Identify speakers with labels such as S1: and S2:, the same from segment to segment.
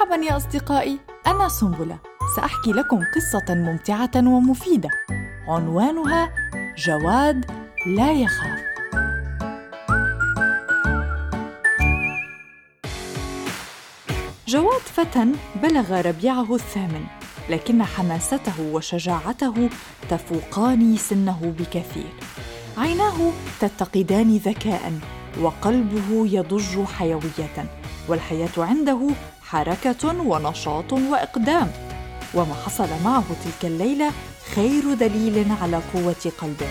S1: مرحبا يا أصدقائي. أنا سنبلة. سأحكي لكم قصة ممتعة ومفيدة. عنوانها جواد لا يخاف. جواد فتى بلغ ربيعه الثامن لكن حماسته وشجاعته تفوقان سنه بكثير. عيناه تتقدان ذكاء وقلبه يضج حيوية والحياة عنده حركة ونشاط وإقدام. وما حصل معه تلك الليلة خير دليل على قوة قلبه.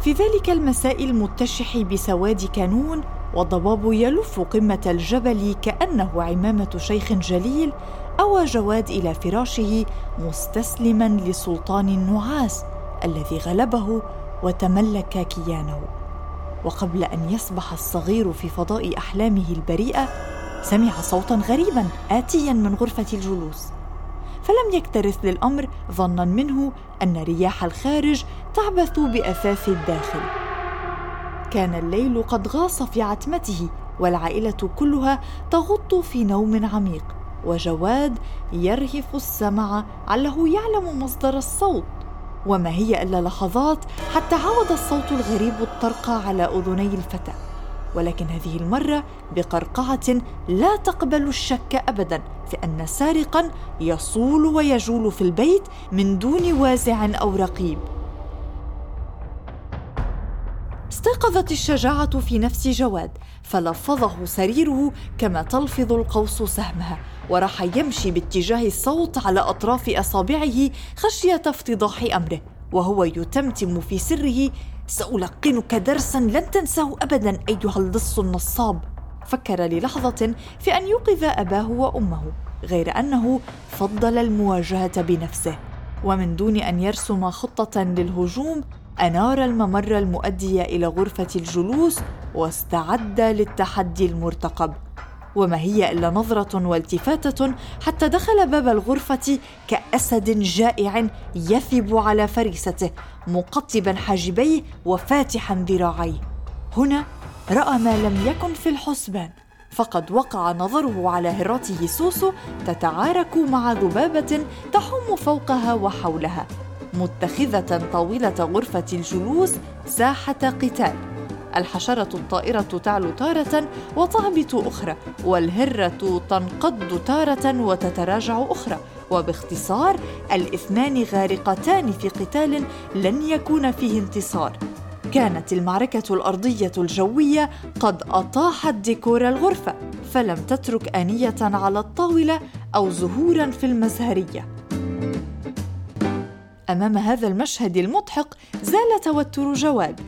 S1: في ذلك المساء المتشح بسواد كانون والضباب يلف قمة الجبل كأنه عمامة شيخ جليل أوى جواد إلى فراشه مستسلما لسلطان النعاس الذي غلبه وتملك كيانه. وقبل أن يسبح الصغير في فضاء أحلامه البريئة سمع صوتا غريبا آتيا من غرفة الجلوس. فلم يكترث للأمر ظنا منه أن رياح الخارج تعبث بأثاث الداخل. كان الليل قد غاص في عتمته والعائلة كلها تغط في نوم عميق. وجواد يرهف السمع عله يعلم مصدر الصوت. وما هي إلا لحظات حتى عاود الصوت الغريب الطرق على أذني الفتى. ولكن هذه المرة بقرقعة لا تقبل الشك ابدا في ان سارقا يصول ويجول في البيت من دون وازع أو رقيب. استيقظت الشجاعة في نفس جواد فلفظه سريره كما تلفظ القوس سهمها وراح يمشي باتجاه الصوت على أطراف أصابعه خشية افتضاح أمره وهو يتمتم في سره سألقنك درسا لن تنساه ابدا أيها اللص النصاب. فكر للحظة في أن يوقظ أباه وأمه غير أنه فضل المواجهة بنفسه ومن دون أن يرسم خطة للهجوم أنار الممر المؤدي إلى غرفة الجلوس واستعد للتحدي المرتقب. وما هي إلا نظرة والتفاتة حتى دخل باب الغرفة كأسد جائع يثب على فريسته مقطبا حاجبيه وفاتحا ذراعيه. هنا رأى ما لم يكن في الحسبان فقد وقع نظره على هراته سوسو تتعارك مع ذبابة تحم فوقها وحولها. متخذة طاولة غرفة الجلوس ساحة قتال الحشرة الطائرة تعلو تارة وتهبط أخرى، والهرة تنقض تارة وتتراجع أخرى، وباختصار الاثنان غارقتان في قتال لن يكون فيه انتصار. كانت المعركة الأرضية الجوية قد أطاحت ديكور الغرفة، فلم تترك آنية على الطاولة أو زهورا في المزهرية. أمام هذا المشهد المضحك زال توتر جواد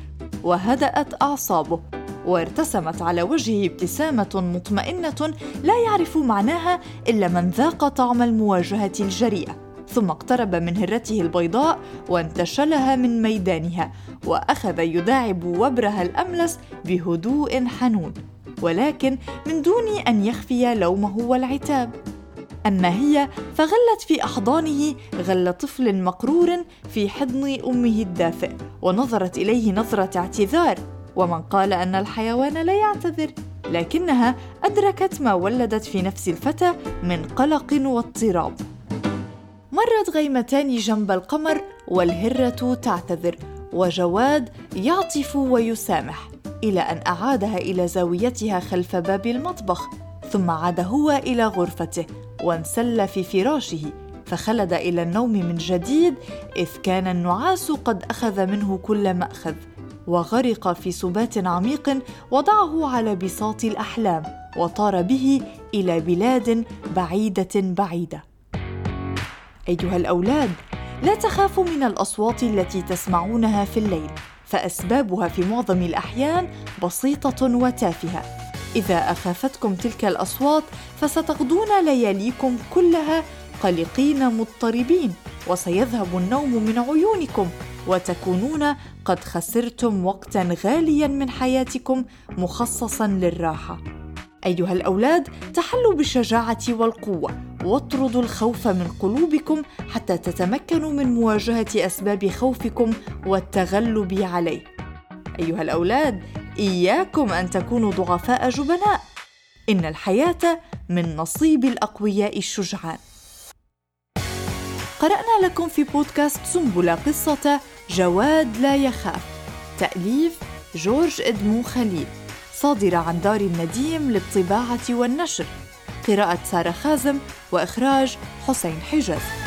S1: وهدأت أعصابه وارتسمت على وجهه ابتسامة مطمئنة لا يعرف معناها إلا من ذاق طعم المواجهة الجريئة ثم اقترب من هرته البيضاء وانتشلها من ميدانها وأخذ يداعب وبرها الأملس بهدوء حنون ولكن من دون أن يخفي لومه والعتاب. أما هي فغلت في أحضانه غل طفل مقرور في حضن أمه الدافئ ونظرت إليه نظرة اعتذار ومن قال أن الحيوان لا يعتذر لكنها أدركت ما ولدت في نفس الفتى من قلق واضطراب. مرت غيمتان جنب القمر والهرة تعتذر وجواد يعطف ويسامح إلى أن أعادها إلى زاويتها خلف باب المطبخ ثم عاد هو إلى غرفته وانسل في فراشه فخلد إلى النوم من جديد إذ كان النعاس قد أخذ منه كل مأخذ وغرق في سبات عميق وضعه على بساط الأحلام وطار به إلى بلاد بعيدة بعيدة. أيها الأولاد لا تخافوا من الأصوات التي تسمعونها في الليل فأسبابها في معظم الأحيان بسيطة وتافهة. إذا أخافتكم تلك الأصوات فستقضون لياليكم كلها قلقين مضطربين وسيذهب النوم من عيونكم وتكونون قد خسرتم وقتا غاليا من حياتكم مخصصا للراحة. أيها الأولاد تحلوا بالشجاعة والقوة واطردوا الخوف من قلوبكم حتى تتمكنوا من مواجهة أسباب خوفكم والتغلب عليه. أيها الأولاد إياكم أن تكونوا ضعفاء جبناء. إن الحياة من نصيب الأقوياء الشجعان. قرأنا لكم في بودكاست سنبلة قصة جواد لا يخاف. تأليف جورج إدمو خليل. صادرة عن دار النديم للطباعة والنشر. قراءة سارة خازم وإخراج حسين حجاز.